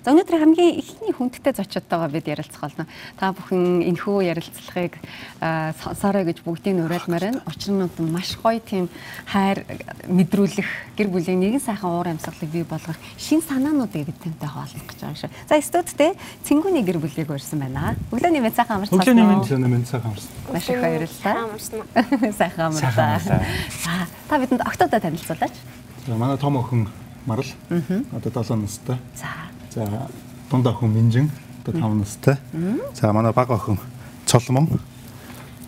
За өнөөдөр хамгийн ихний хүндтэй зочдтойгоо бид ярилцах болно. Та бүхэн энэхүү ярилцлагыг сонсоорой гэж бүгдийг уриалмаар байна. Учир нь маш гоё тийм хайр мэдрүүлэх гэр бүлийн нэгэн сайхан уур амьсгалыг бий болгох шин санаануудыг бидэнтэй хаалгах гэж байгаа шүү. За студидтэй цэнгүүний гэр бүлийг урьсан байна. Өглөө нэмээд сайхан амарч цаасан. Өглөө нэмээд сайхан амарсан. Маш их баярлалаа. Сайхан амарсан. За та бидэнд октодоо танилцуулаач. За манай том охин Марал. Одоо 7 настай. За. За дунд охин Минжин одоо 5 настай. За манай баг охин Цолмон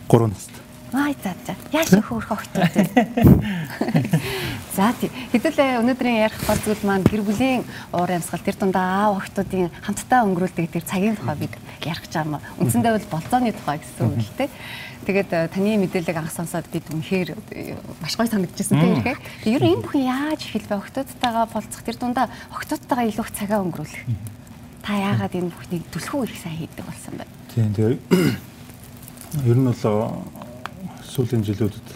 3 настай. Аа за за. Яаж хөөх охтууд вэ? За тий. Хэдүүлээ өнөөдрийн ярих гол зүйл маань гэр бүлийн уур амьсгал тэр дундаа аав охтуудын хамтдаа өнгөрүүлдэг тэр цагийн тухай бид ярих гэж байгаа юм. Үндсэндээ бол болцооны тухай гэсэн үг л тий. Тэгээд э, таны мэдээллийг анх сонсоод бид үнэхээр э, маш гоё санагдчихсан тийм ирэхээр. Тэгээд ер нь энэ бүхэн яаж эхэлвэ? Охтуудтайгаа болцох тэр дундаа охтуудтайгаа илүү их цагаа өнгөрүүлэх. Та яагаад энэ бүхнийг түлхүү их сайн хийдэг болсон бэ? Тийм тэгээд ер нь бол сүүлийн жилүүдэд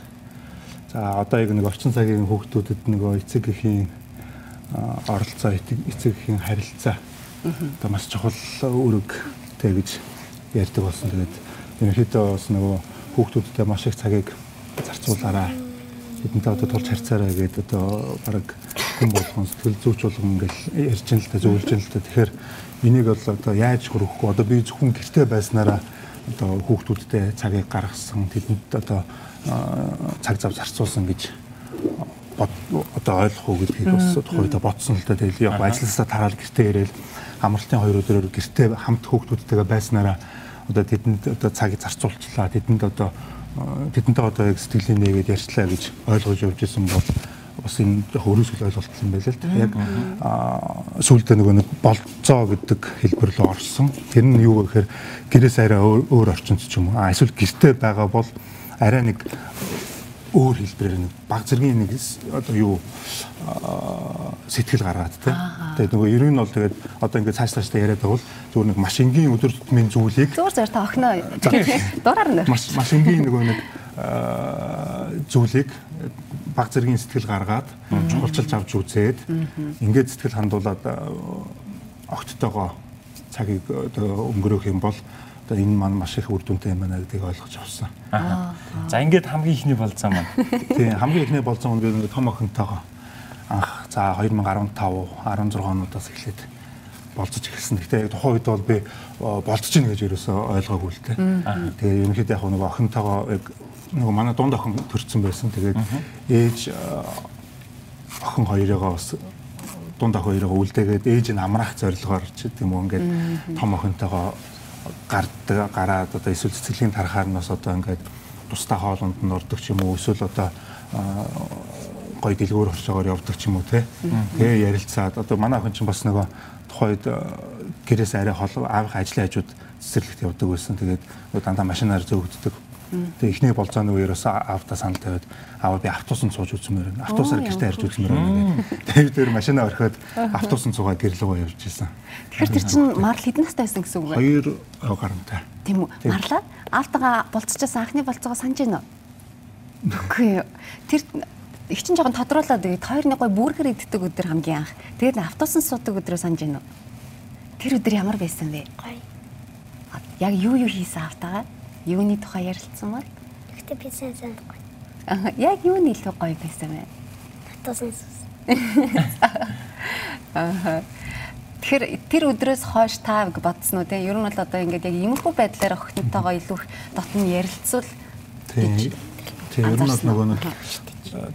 за одоо яг нэг орчин цагийн хүүхдүүдэд нөгөө эцэг эхийн оролцоо эцэг эхийн харилцаа одоо маш чухал үүрэг тэг гэж ярьдаг болсон. Тэгээд ерөнхийдөө бас нөгөө хүүхдүүдтэй маш их цагийг зарцуулаарай. Бидэнтэй одоо тулж харьцаарай гэдэг одоо баг хүн болгон сэтгэл зүйч болгон ингээл ярьж ин л та зөвлөж ин л та. Тэгэхээр энийг бол одоо яаж хөрөхгүй одоо би зөвхөн гэртээ байснараа одоо хүүхдүүдтэй цагийг гаргасан тэдэнд одоо цаг зав зарцуулсан гэж одоо ойлгох уу гэдгийг бас тухайдаа бодсон л да. Тэгэл яг ажилласаа тараал гэртээ ирээл амралтын хоёр өдрөөр гэртээ хамт хүүхдүүдтэйгээ байснараа одоо тэдэнд одоо цагийг зарцуулчлаа тэдэнд одоо э, тэдэнтэй одоо яг сэтгэлийн нээгээд ярьчлаа гэж ойлгож явж исэн бол бас энэ хөрөөсөл ойлголт юм байл л да. Яг сүүлдээ нөгөө нэг болцоо гэдэг хэлбэр рүү орсон. Тэр нь юу гэхээр гэрээс арай өөр орчинд ч юм уу. Эсвэл гэртээ байгаа бол арай нэг өөр хэлбэрээр нэг баг зэргийн нэг одоо юу сэтгэл гаргаад тий. Тэгээд нөгөө ер нь бол тэгээд одоо ингээд цааш цаашдаа яриад байвал зүгээр нэг маш энгийн өдөр тутмын зүйлийг зүгээр зүгээр та охиноо. Дураар нь маш маш энгийн нөгөө нэг зүйлийг баг зэргийн сэтгэл гаргаад чухалчилж авч үзээд ингээд сэтгэл хандуулаад огттойгоо цагийг одоо өнгөрөөх юм бол одоо энэ маань маш их үр дүнтэй юм байна гэдгийг ойлгож авсан. За ингээд хамгийн ихний болцоо маань. Тийм хамгийн ихний болцоо нь бид том охинтойгоо анх за 2015 16 онуудаас эхлээд болцож эхэлсэн. Гэхдээ яг тухайн үед бол би болцож ийн гэж ерөөсөө ойлгоогүй л дээ. Тэгээ ерөнхийдөө яг нэг охинтойгоо яг нөгөө манай дунд охин төрсэн байсан. Тэгээд ээж охин хоёрыгоо бас дунд охин хоёроо үлдээгээд ээж нь амраах зорилгоор ч гэдэм үү ингээд том охинтойгоо гардаг гараад одоо эсвэл цэцэрлэгийн тарахаар нь бас одоо ингээд тусдаа хоолонд нь ордог ч юм уу эсвэл одоо гой дэлгүүр хорчоогоор явдаг ч юм уу те. Тэгээ ярилцаад одоо манай охин чинь бас нөгөө тухайд гэрээс арай хол аавах ажлын хажууд цэцэрлэгт явдаг байсан. Тэгээд дандаа машинаар зөөгддөг Тэгээ эхний болцооны үеэрээс аавда санал тавиад аав би автобусанд сууж үзмээр байна. Автобусаар гэртээ харж үзмээр байна гэдэг. Тэгээ дээр машинаа орхиод автобусанд суугаад гэрлэгөө явж исэн. Тэгэхээр тэр чинь марл хэдэн настай байсан гэсэн үг вэ? Хоёр гарантай. Тийм үү. Марлаа аавтайгаа болцчихсан анхны болцоогоо санаж байна уу? Үгүй. Тэр их чинь жоохон тодруулаад тэгээд хоёрны гой бүргэр иддэг өдөр хамгийн анх. Тэгээд автобусанд суудаг өдрөө санаж байна уу? Тэр өдөр ямар байсан бэ? Гоё. Яг юу юу хийсэн аавтайгаа? Юуны тухай ярилцсан бол? Гэхдээ би сайн санахгүй. Аа, яг юу нь илүү гоё байсан бэ? Татуусан сүс. Аа. Тэгэхээр тэр өдрөөс хойш та бодсон уу те? Ер нь бол одоо ингээд яг иймэрхүү байдлаар охинтойгоо илүү их дотн ярилцвал тийм. Тийм ер нь бол нөгөө нэг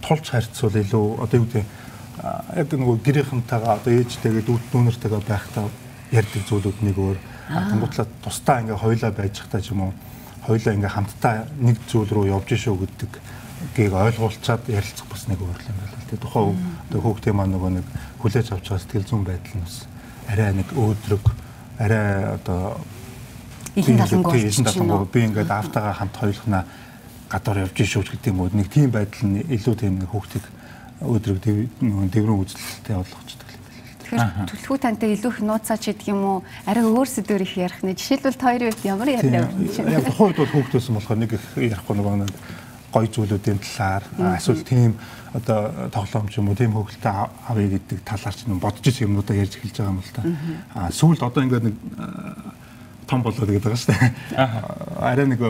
тулч харьцуул илүү одоо юу гэдэг яг нөгөө гэрийнхэнтэйгээ одоо ээжтэйгээ дүүт дүүнэртэйгээ байхдаа ярьдаг зүйлүүд нэг өөр. Тэнгуутлаа тусдаа ингээ хойлоо байж захтаа ч юм уу хоёулаа ингээ хамтдаа нэг зүйл рүү явж шүү гэдэг гийг ойлгуулчаад ярилцах бас нэг өөр юм байна л тий. Тухайн одоо хүүхдийн маань нөгөө нэг хүлээж авч байгаа сэтгэл зүйн байдал нь бас арай нэг өөдрөг арай одоо ихэн талангуй би ингээд автагаа хамт хоёулахна гадаар явж шүү гэдэг юм уу? Нэг тийм байдал нь илүү тийм нэг хүүхдийг өөдрөг дэврэн үзэлтэй болгочтой Тэгэхээр түлхүү тантай илүү их нууцаач гэдэг юм уу? Арай өөр сэдвэр их ярих нэ. Жишээлбэл хоёрын үед ямар яриа вэ? Яг тухайд бол хүүхдөөсөн болохоор нэг их ярихгүй нөгөө нэг гоё зүйлүүдийн талаар эсвэл тийм одоо тоглоом ч юм уу тийм хөвгөлтэй авъя гэдэг талаар ч юм бодож ирсэн юмудаа ярьж эхэлж байгаа юм л та. Аа сүүлд одоо ингээд нэг том болоод гэдэг байгаа шүү дээ. Арай нэг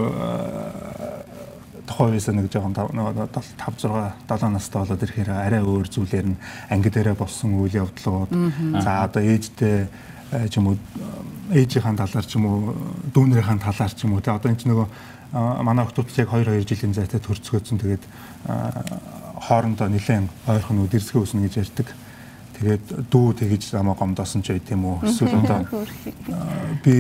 тухайн үеэс нэг жоохон 5 6 7 настай болоод ирэхээр арай өөр зүйлээр нь анги дээрээ болсон үйл явдлууд. За одоо ээжтэй ч юм уу ээжийнхаа талаар ч юм уу дүүнэрийнхаа талаар ч юм уу те одоо энэ ч нөгөө манай охтууд яг 2 2 жилийн зайтай төрцгөөцөн тэгээд хоорондоо нэлээд ойрхон үдэрсгээ үснэ гэж ярьдаг. Тэгээд дүү тэгж намаа гомдоосон ч байт юм уу эсвэл одоо би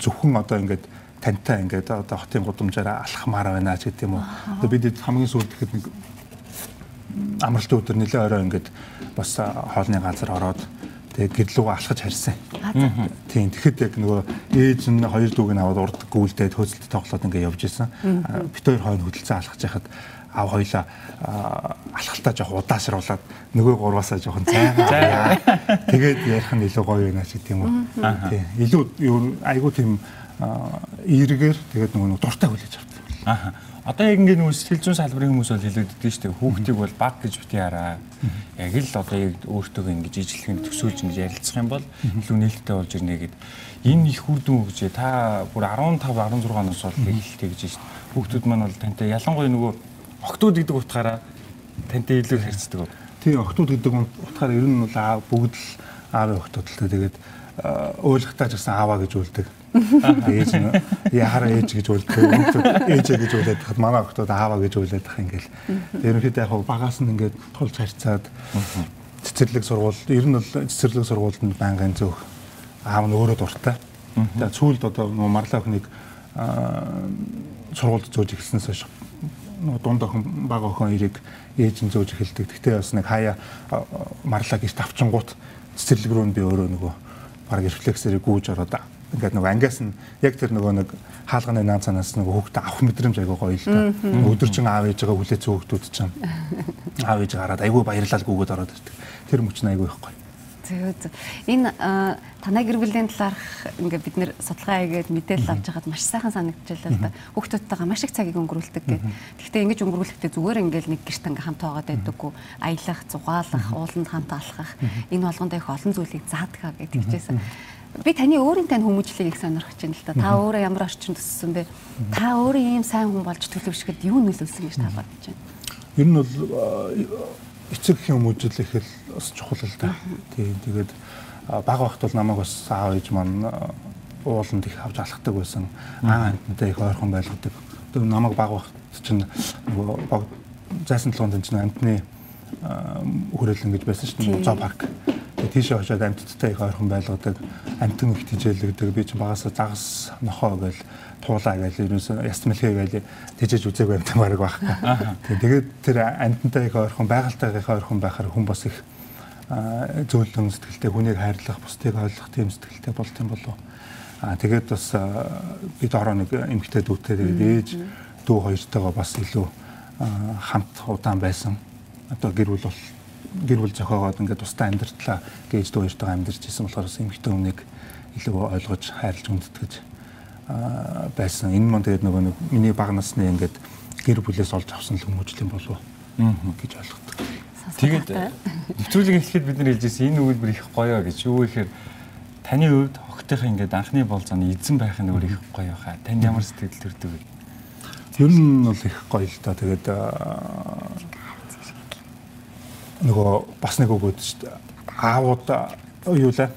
зөвхөн одоо ингээд тантай ингээд одоо хотын гудамжаараа алхмаар байна ч гэдэг юм уу. Одоо бид хамгийн сүүлд гэхэд нэг амралтын өдөр нэлээ орой ингээд бас хоолны газар ороод тэгээ гэрлүүгөө алхаж харьсан. Тийм тэгэхэд яг нөгөө ээж нь хоёр дүүг нь аваад урд гүйлдээд хөөцөлд тоглоод ингээд явж исэн. Бит хоёр хойно хөдөлцөн алхаж яхад ав хоёлаа алхалтаа жоох удаашруулад нөгөө гурваасаа жоохон зайгаа. Тэгээд ярих нь илүү гоё байна ч гэдэг юм уу. Тийм. Илүү айгуу тийм эргээр тэгээд нөгөө дуртай хүлээж авдаг. Аа. Одоо яг ингээд нөгөө сэтгэл зүйн салбарын хүмүүс бол хэлэгддэг шүү дээ. Хүүхдийг бол баг гэж бити хараа. Яг л одоо яг өөртөө ингэж ижлэхэн төсөөлж ингэж ярилцах юм бол илүү нээлттэй болж ирнэ гэд. Энэ их үрдэн үгжээ та бүр 15 16 оноос бол хэлэлтэй гэж шүү дээ. Хүүхдүүд маань бол тантай ялангуяа нөгөө охтууд гэдэг утгаараа тантай илүү харьцдаг. Тийм охтууд гэдэг утгаараа ер нь бол бүгд л аавын охтууд л тэгээд ойлгохтаа ч гэсэн ааваа гэж үлдэг. Ээж нь яхаар ээж гэж үлдэх ээжээ гэж үлдээд хад манай охтууд ааваа гэж үлдээд ах ингээл ерөнхийдөө яг багаас нь ингээд тулж харьцаад цэцэрлэг сургууль ер нь бол цэцэрлэг сургуульд байнгын зөөх аав нь өөрөө дуртай. За сүүлд одоо нөгөө марлаа охиныг сургуульд зөөж эхэлснээс хойш нөгөө дунд охин бага охин эрийг ээж нь зөөж эхэлдэг. Гэхдээ бас нэг хаяа марлаа гэж тавчингууд цэцэрлэг рүү би өөрөө нөгөө баг рефлексээр гүйж ороод ингээд нөгөө ангиас нь яг тэр нөгөө нэг хаалганы наан цанаас нөгөө хүүхдээ авах мэдрэмж айгүй гоё л да. Өдөржин аав ээжигээ хүлээц хүүхдүүд чинь аав ээж гараад айгүй баярлал гүгээд ороод ирдэг. Тэр мөч нь айгүй их гоё. Зөв. Энэ танай гэр бүлийн талаарх ингээд бид нэр судалгаа хийгээд мэдээлэл авч байхад маш сайхан санагдчихлаа л да. Хүүхдүүдтэйгээ маш их цагийг өнгөрүүлдэг гэх. Гэхдээ ингэж өнгөрүүлэхдээ зүгээр ингээд нэг гэрт ингээ хамт байгаад байдаггүй. Аялах, зугаалах, ууланд хамт алхах энэ болгондоо их олон зүйлийг заадаг гэж хэлжсэн би таны өөрийн тань хүмүүжлийг их сонирхож байна л да. Та өөрөө ямар орчинд өссөн бэ? Та өөрөө ийм сайн хүн болж төлөвшөхөд юу нөлөөлсөн гэж та бодож байна? Ер нь бол эцэг хүмүүжил их л бас чухал л да. Тийм тэгээд баг багт бол намайг бас аав ээж маань ууланд их авч алхдаг байсан. Аа амттай их ойрхон байлгадаг. Тэр намайг баг багт чинь нөгөө зайсан толгойд чинь амтны хүрээлэн гэж байсан шүү дээ. Зоо парк Тэгээ тийшээ очиод амьтдтай их ойрхон байлгадаг, амьтан их тижээлэгдэг. Би чинь багасаа загас нохоо гээл туулаа гээл ерөөсөө яс мэлхээ гээл тижээж үзээгүй амьтан баг байхгүй. Тэгээд тэр амьтантай их ойрхон байгальтай их ойрхон байхаар хүн бас их зөөлөн сэтгэлтэй хүнийг хайрлах, бусдыг ойлгох тийм сэтгэлтэй болт юм болов. Аа тэгээд бас бид ороо нэг эмгтэй дүүтэй тэгээд ээж дүү хоёртойгоо бас илүү хамт удаан байсан. Одоо гэр бүл бол гэр бүл зохиогоод ингээд тусдаа амьдртлаа гэж дүү хоёртойгоо амьдарч исэн болохоор бас эмэгтэй хүнийг илүү ойлгож хайрлж үндэтгэж байсан. Энэ мөн тэгээд нөгөө нэг миний баг насны ингээд гэр бүлээс олж авсан л хүмүүжлийн болов гэж ойлгодог. Тэгээд нэвтрүүлэг эхлэхэд бид нар хэлжсэн энэ үйлбэр их гоё гэж юу гэхээр таны хувьд хогтойхоо ингээд анхны болзооны эзэн байх нь өөр их гоё хаа. Танд ямар сэтгэл төрдөг вэ? Ер нь бол их гоё л та. Тэгээд нөгөө бас нэг өгөөд шүү дээ. Аавууд юу лээ?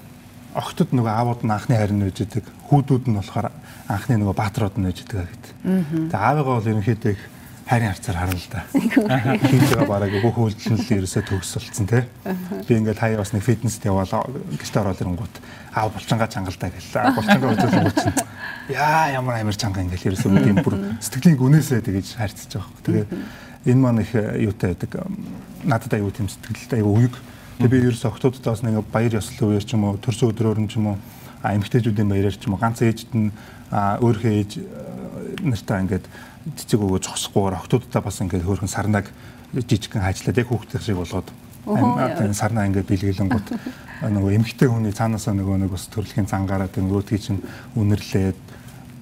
Охтод нөгөө аавууд нь анхны харин нэж идэг. Хүүдүүд нь болохоор анхны нөгөө баатрууд нь нэж идэг гэдэг. Тэгээ аавыгаа бол ерөнхийдөө их хайрын харцаар харна л да. Хийж байгаа бараг бүх үйлдэл нь ерөөсөө төгсөлцсөн тий. Би ингээд хаяа бас нэг фитнест яваал гэрт ороод ирэнгүүт аав булчангаа чангалдаа гэлээ. Булчангаа үзүүлэн чинь яа ямар амар чанга ингээд ерөөсөө юм бүр сэтгэлийн гүнээсээ тэгэж харьцаж байгаа. Тэгээ энэ маань их юутай байдаг надад аюу тийм сэтгэлтэй аюу уйг. Тэгээ би ерөөс октодоос нэг баяр ёслол үеэр ч юм уу төрсөн өдрөөр нь ч юм уу эмгтээчүүдийн баяраар ч юм уу ганц ээжд нь өөрхөө ээж нартаа ингээд цэцэг өгөө зогсохгүйгээр октодтой бас ингээд хөөрхөн сарнаг жижигхэн хаачлаад яг хүүхдийн шиг болгоод сарнаа ингээд бэлгэлэнгут нөгөө эмгтэй хүний цаанаасаа нөгөө нэг бас төрөлхийн цангаараа нөгөө тгий чинь үнэрлээд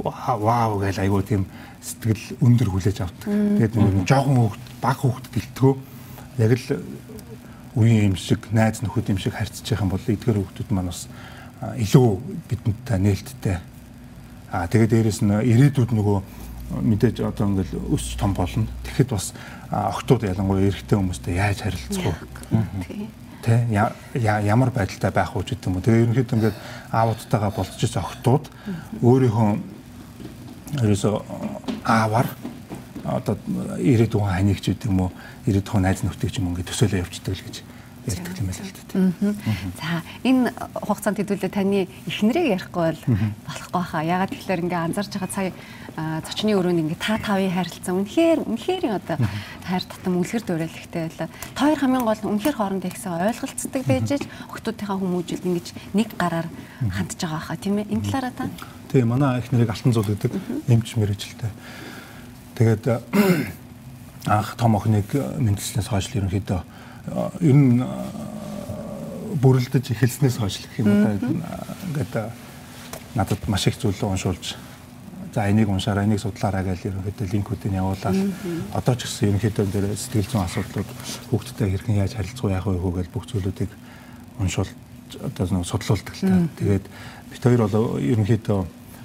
вау гэж айгуу тийм сэтгэл өндөр хүлээж авдаг. Тэгээд нэг жоохон хүүхд баг хүүхд гэлтгөө яг л үеийн юм шиг найз нөхөд юм шиг байгаа юм бол эдгээр хүүхдүүд маань бас илүү бидэнтэй нээлттэй. Аа тэгээд дээрэс нь ирээдүйд нөгөө мэдээж одоо ингээл өсч том болно. Тэгэхэд бас охтууд ялангуяа эрэгтэй хүмүүстэй яаж харилцах вэ? Тэ ямар байдалтай байх уу гэдэг юм уу. Тэгээ ерөнхийдөө ингээд аавуудтайгаа болцож охтууд өөрийнхөө ерөөсөө аавар одоо ирээдүйн ханиг ч гэдэг юм уу ирээдүйн найз нөхдөг ч юм ингээд төсөөлөө явчихдаг л гэж ярьдаг юм байна л дээ. За энэ хугацаанд хэдүүлээ таны эхнэрийг ярихгүй бол болохгүй хаа. Ягаад тэгэхээр ингээ анзарч байгаа сая зочны өрөөнд ингээ та тавын харилцаа үнэхээр үнэхээр одоо хайр татам үлгэр дуурайлахтай байлаа. Та хоёр хамгийн гол үнэхээр хоорондоо ихсэн ойлголцдог байж аж охтуудынхаа хүмүүжил ингэж нэг гараар хандж байгаа хаа тийм ээ. Энэ талаараа та. Тийм манай эхнэрийг алтан зул гэдэг эмч мэрэгчлээ. Тэгээд анх том охиныг мэндэлснээс хойш ерөнхийдөө ер нь бүрэлдэж эхэлснээс хойш гэх юм да ингээд надад маш их зүйл уншуулж за энийг уншаарай энийг судлаарай гэж ерөнхийдөө линкүүдийг явуулаад одоо ч гэсэн ерөнхийдөө дээр сэтгэл зүйн асуудлууд хүүхдтэй хэрхэн яаж харилцах яах вэ гэж бүх зүйлүүдийг уншуулж одоо судлуулдаг л та. Тэгээд бид хоёр бол ерөнхийдөө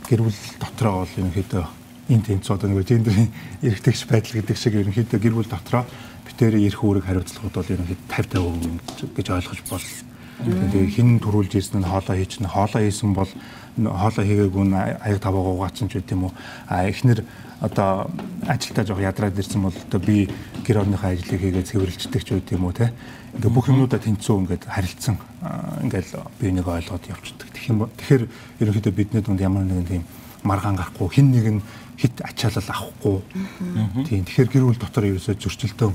гэр бүл дотроо бол ерөнхийдөө энэ тэнцүү одоо нэг гендерийн эргэтгэж байдал гэдэг шиг ерөнхийдөө гэр бүл дотроо битэрийн эрх үүрэг хариуцлагууд бол ерөнхийдөө 50 50% гэж ойлгож болно. Тэгээ хин төрүүлж ирсэн нь хоолоо хийчихнэ. Хоолоо хийсэн бол хоолоо хийгээгүй нь аяг таваа гуугаацсан ч гэдэм үү. А эхнэр одоо ажилдаа жоох ядраад ирсэн бол одоо би гэр орныхоо ажлыг хийгээд цэвэрлждэг ч гэдэм үү те. Ингээ бүх юмудаа тэнцүү ингээд харилцсан ингээл би нэг ойлгоод явцдаг. Тэгэх юм тэгэхээр ерөнхийдөө бидний дунд ямар нэгэн тийм маргаан гарахгүй хин нэг нь хит ачаалал авахгүй. Тийм тэгэхээр гэр бүл дотор ерөөсөө зөрчилдөөн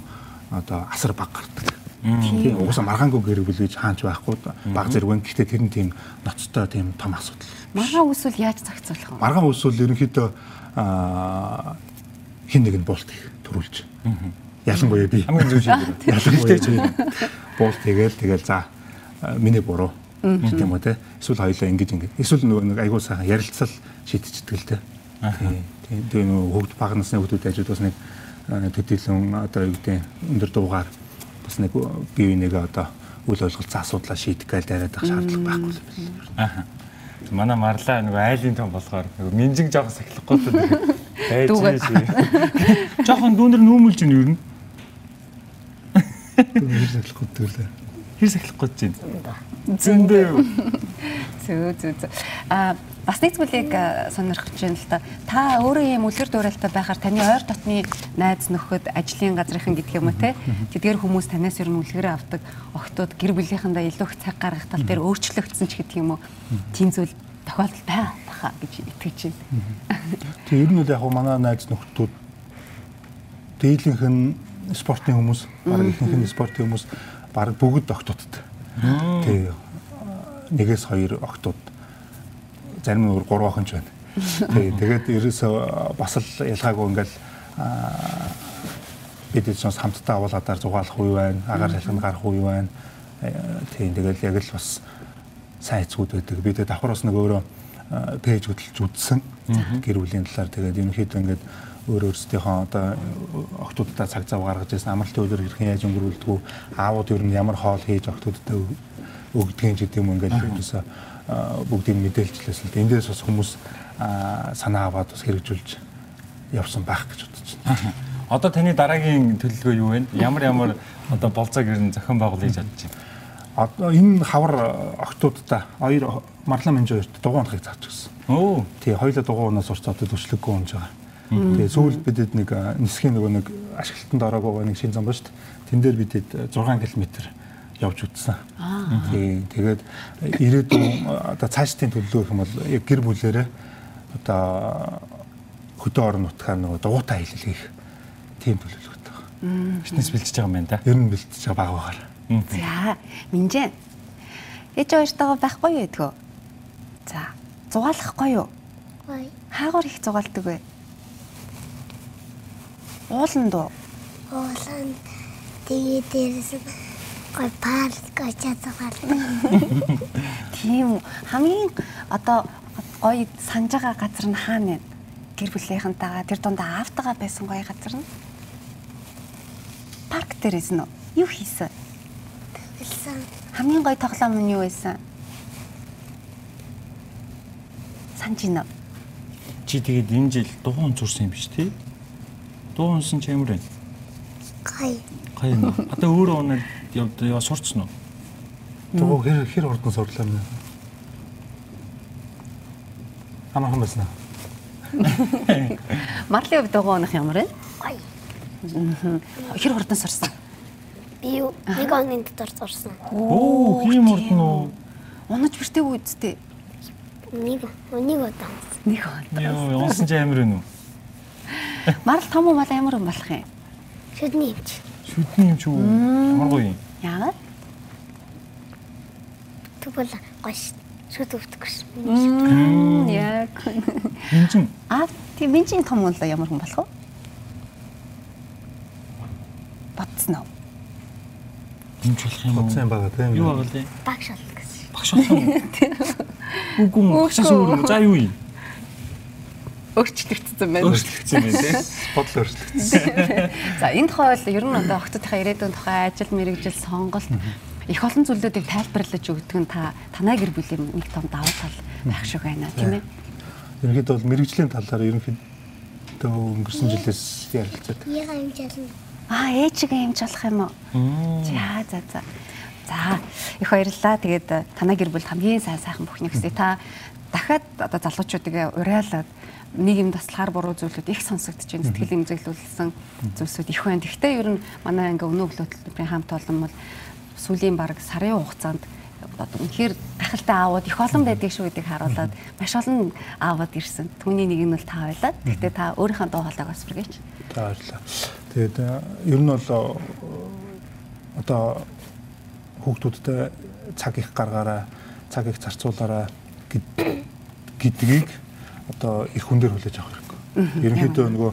одоо асар баг гардаг. Тийм угаасаа маргаангүй гэр бүл гэж хаанч байхгүй баг зэрэг. Гэхдээ тэр нь тийм ноцтой тийм том асуудал. Маргаан үсвэл яаж зохицуулах вэ? Маргаан үйл ерөнхийдөө хин нэг нь буулт их төрүүлж. Ялангуяа би. Хамгийн зөв шийдвэр. Ялангуяа буулт тэгэл тэгэл за миний буруу гэдэг юм уу те. Эсвэл хоёлаа ингэж ингэж. Эсвэл нөгөө нэг айгуу сайхан ярилцал шийдчихдэг л те. Тийм. Тэгээ нөгөө хөвгд баг насны хүмүүс ажид бас нэг төдийлөн одоо юу гэдэг өндөр дуугаар бас нэг бие бинийгээ одоо үл ойлголцсон асуудлаа шийдэх гээл яриад байх шаардлага байхгүй л байна. Аа. Манай марлаа нөгөө айлын том болохоор нөгөө минжиг жоох сахилахгүй байж шээ. Жохон дүүнэр нүүмүүлж ийн юу юм. Дүүнэр сахилахгүй төрлөө. Хэр сахилахгүй чинь. Зөндөө. Зөө зөө зөө. Аа бас нэг зүйлийг сонирхож байна л да. Та өөрөө ийм үлгэр дуурайлтаа байхаар таны ойр дотны найз нөхөд ажлын газрынхан гэдэг юм уу те. Тэдгээр хүмүүс танаас ер нь үлгэрээ авдаг. Охтууд гэр бүлийнхэндээ илүү их цаг гаргах тал дээр өөрчлөгдсөн ч гэдэг юм уу. Тийм зүйл тохиолдол байхаа гэж итгэж байна. Тэг ер нь яг манай найз нөхдүүд дийлэнх нь спортын хүмүүс, баг ихэнх нь спортын хүмүүс баг бүгд октодтой. Тэг нэгээс хоёр октод зарим нь 3 охинч байна. Тий, тэгээд ерөөсөө бас л ялгаагүй ингээл бид ч бас хамтдаа авуулгадаар зугаалах үе байна, агаар салхинд гарах үе байна. Тийм тэгэл яг л бас сайн эцгүүд байдаг. Би тэгээд давхар бас нэг өөрөө пэйж хөдөлж үзсэн. Гэр бүлийн талаар тэгээд ерөнхийдөө ингээд өөр өөрсдийнхөө одоо охтуудтай цаг зав гаргаж ирсэн амралтын үйлээр хэрхэн яаж өнгөрүүлдэг үү аавууд ер нь ямар хоол хийж охтуудтай өгдгийг гэдэг юм ингээд ерөөсөө бүгдийг мэдээлжлээс л эндээс бас хүмүүс санаа аваад бас хэрэгжүүлж явсан байх гэж бодож байна. Одоо таны дараагийн төлөвлөгөө юу вэ? Ямар ямар одоо болцоог ер нь зохион байгуулж чадж байна? Одоо энэ хавар октоудтай хоёр марлан менж хоёрт дугуй унахыг зарч гисэн. Өө. Тий, хоёулаа дугуй унаас урч одоо төслөггүй унж байгаа. Тэгээ сүүлд бидэд нэг нисхийн нөгөө нэг ашиглалтанд ороогүй нэг шин зам ба шүү дээ. Тэн дээр бидэд 6 км явж үтсэн. Тий. Тэгээд ирээдүйн одоо цаашдын төлөвлөгөө гэх юм бол яг гэр бүлэрээ одоо хөдөө орон нутгаар нөгөө дугуйтай хэлэл хийх тийм төлөвлөгөөтэй байна. Фитнес бэлтэж байгаа юм байна да. Ер нь бэлтэж байгаа баг багаар. За, минжээ. Ээж хоёртойгоо байхгүй юу гэдгөө? За, зугаалахгүй юу? Ой. Хаагаар их зугаалдаг вэ? Уулан дуу. Уулан тэгээ дээрээс гой парк очоод байгаа. Тийм хамгийн одоо гоё санаж байгаа газар нь хаана вэ? Гэр бүлийнхэнтэйгээ тэр дундаа аавтайгаа байсан гоё газар нь. Парк дээр эзэн үү? Юу хийсэн? Хэлсэн. Хамгийн гоё тоглоом нь юу байсан? Санаж байна уу? Чи тэгээд энэ жил дугуун зурсан юм биш тий? Дугуунсан ч ямар вэ? Гай. Юм. уу? Одоо өөрөө унаад яа сурцсан уу? Тэгвэл хэр хэр ордон сурлаа мэн. Амархан байна. Марлын хувьд дугуй унах ямар вэ? Гай. Хэр хурдан сурсан? Би юу нэг оны дотор зурсан. Оо, урд нь уу? Унаж бэртээгүй үсттэй. Нэг нэг удаа. Нэг хоног. Йоо, унсан ч амар вэ нү? Марл том уу мал амар юм болох юм. Шүдний юмч. Шүдний юм ч үү? Ямар гоё юм. Яагаад? Тэгвэл гош. Шүд өвдөхгүй ш. Яг. Энэ чинь Аа, тийм минжийн том уу л ямар хүн болох вэ? Бодсон уу? энэ ч болох юм юм байгаа тийм. Юу байгаа лээ? Баг шал гэсэн. Багш. Үгүй юм. Багшаас өөр юм. За юу юм? Өөрчлөгдсөн байна. Өөрчлөгдсөн юм тий. Бодол өөрчлөгдсөн. За энэ тухай бол ер нь одоо охтуудынхаа ирээдүйн тухай ажил мэргэжил сонголт их олон зүйлүүдийг тайлбарлаж өгдөг нь та танай гэр бүлийн нэг том давуу тал байх шиг байна тийм ээ. Ерөнхийдөө бол мэрэгжлийн талаар ерөнхийдөө өнгөрсөн жилээс ярилцаад. Яга жаална. Аа ээжигээ юмч болох юм уу? За за за. За их баярлалаа. Тэгээд танай гэр бүл хамгийн сайн сайхан бүхний хүсье. Та дахиад одоо залуучуудыг уриалаад нэг юм таслахаар буруу зүйлүүд их сонсогдож байна. Сэтгэл имзэглүүлсэн зүйлсүүд их байна. Гэхдээ ер нь манай ингээ өнөө өглөөтөлбөрийн хамт олон бол сүүлийн баг сарын хугацаанд одоо үнэхээр гахалтай аавууд их олон байдгийг шүү гэдгийг харуулад маш олон аавууд ирсэн. Түүний нэг нь бол та байлаа. Гэхдээ та өөрийнхөө дуу хоолойг бас бүргэж. За баярлалаа. Тэгээд э, ер нь бол э, одоо хүүхдүүдтэй цаг их гаргаараа, цаг их зарцуулаараа гэдгийг одоо их хүн дээр хүлээж авах хэрэгтэй. Ерөнхийдөө нөгөө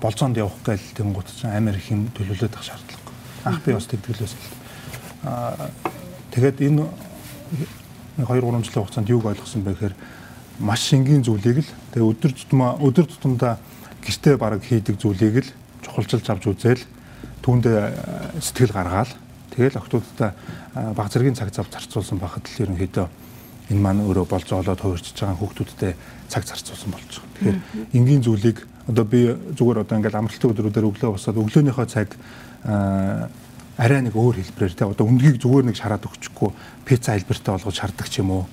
болцоонд явах гээл тэнгуут чинь амар их юм төлөвлөд авах шаардлагагүй. Анх би бас тэгдэглээс л. Аа тэгээд энэ нэг 2 3 жилийн хугацаанд юуг ойлгосон бэ гэхээр маш энгийн зүйлийг л тэгээ өдөр тутмаа өдөр тутамдаа гэртээ бараг хийдэг зүйлийг л чухалчилж авч үзээл түүндээ сэтгэл гаргаал тэгэл октоудтай баг зэргийн цаг зав зарцуулсан байхад л ерөнхийдөө энэ маань өөрөө болж олоод хувирчж байгаа хүүхдүүдтэй цаг зарцуулсан болж байгаа. Тэгэхээр энгийн зүйлийг одоо би зүгээр одоо ингээл амралтын өдрүүдээр өглөө босоод өглөөнийхөө цаг арай нэг өөр хэлбэрээр те одоо үндгийг зүгээр нэг шараад өгчихгүй пицца хэлбэртэй болгож шаарддаг ч юм уу?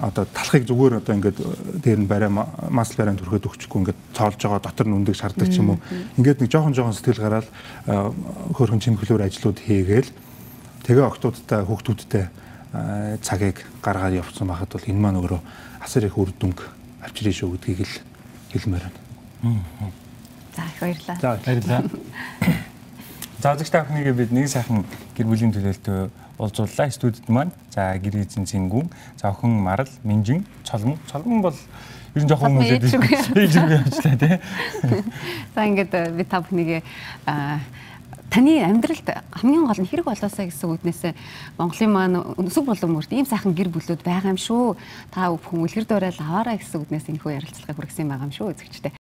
Одоо талхыг зүгээр одоо ингээд дээр нь барай масл барай төрөхөд өгчихгүй ингээд цоолж байгаа дотор нь үндэг шаарддаг ч юм уу? Ингээд нэг жоохон жоохон сэтгэл гараад аа, хөөрхөн чимхлүүр ажлууд хийгээл тэгээ октоудтай хүүхдүүдтэй цагийг гаргаад явцсан байхад бол энэ маань өөрөө асар их үр дүнг авчирэн шүү гэдгийг л хэлмээр байна. За их баярлалаа. За Баярлалаа. За зөвхөн та бүхнийг бид нэг сайхан гэр бүлийн төлөөлтөд уулзууллаа. Студид маань за гэр эзэн цингүүн, за охин Марал, Минжин, Цолмон. Цолмон бол ер нь жоохон рүү. ээж рүү явжлаа тий. За ингээд э, би та бүхнийг аа, таны амьдралд хамгийн гол нь хэрэг болоосаа гэсэн үднээс Монголын маань өсөг болон мөрт ийм сайхан гэр бүлүүд байгаа юм шүү. Та бүхэн үлгэр дуурайл аваарай гэсэн үднээс энэ хүү ярилцлагыг хүргэсэн байгаа юм шүү үзэгчтэй.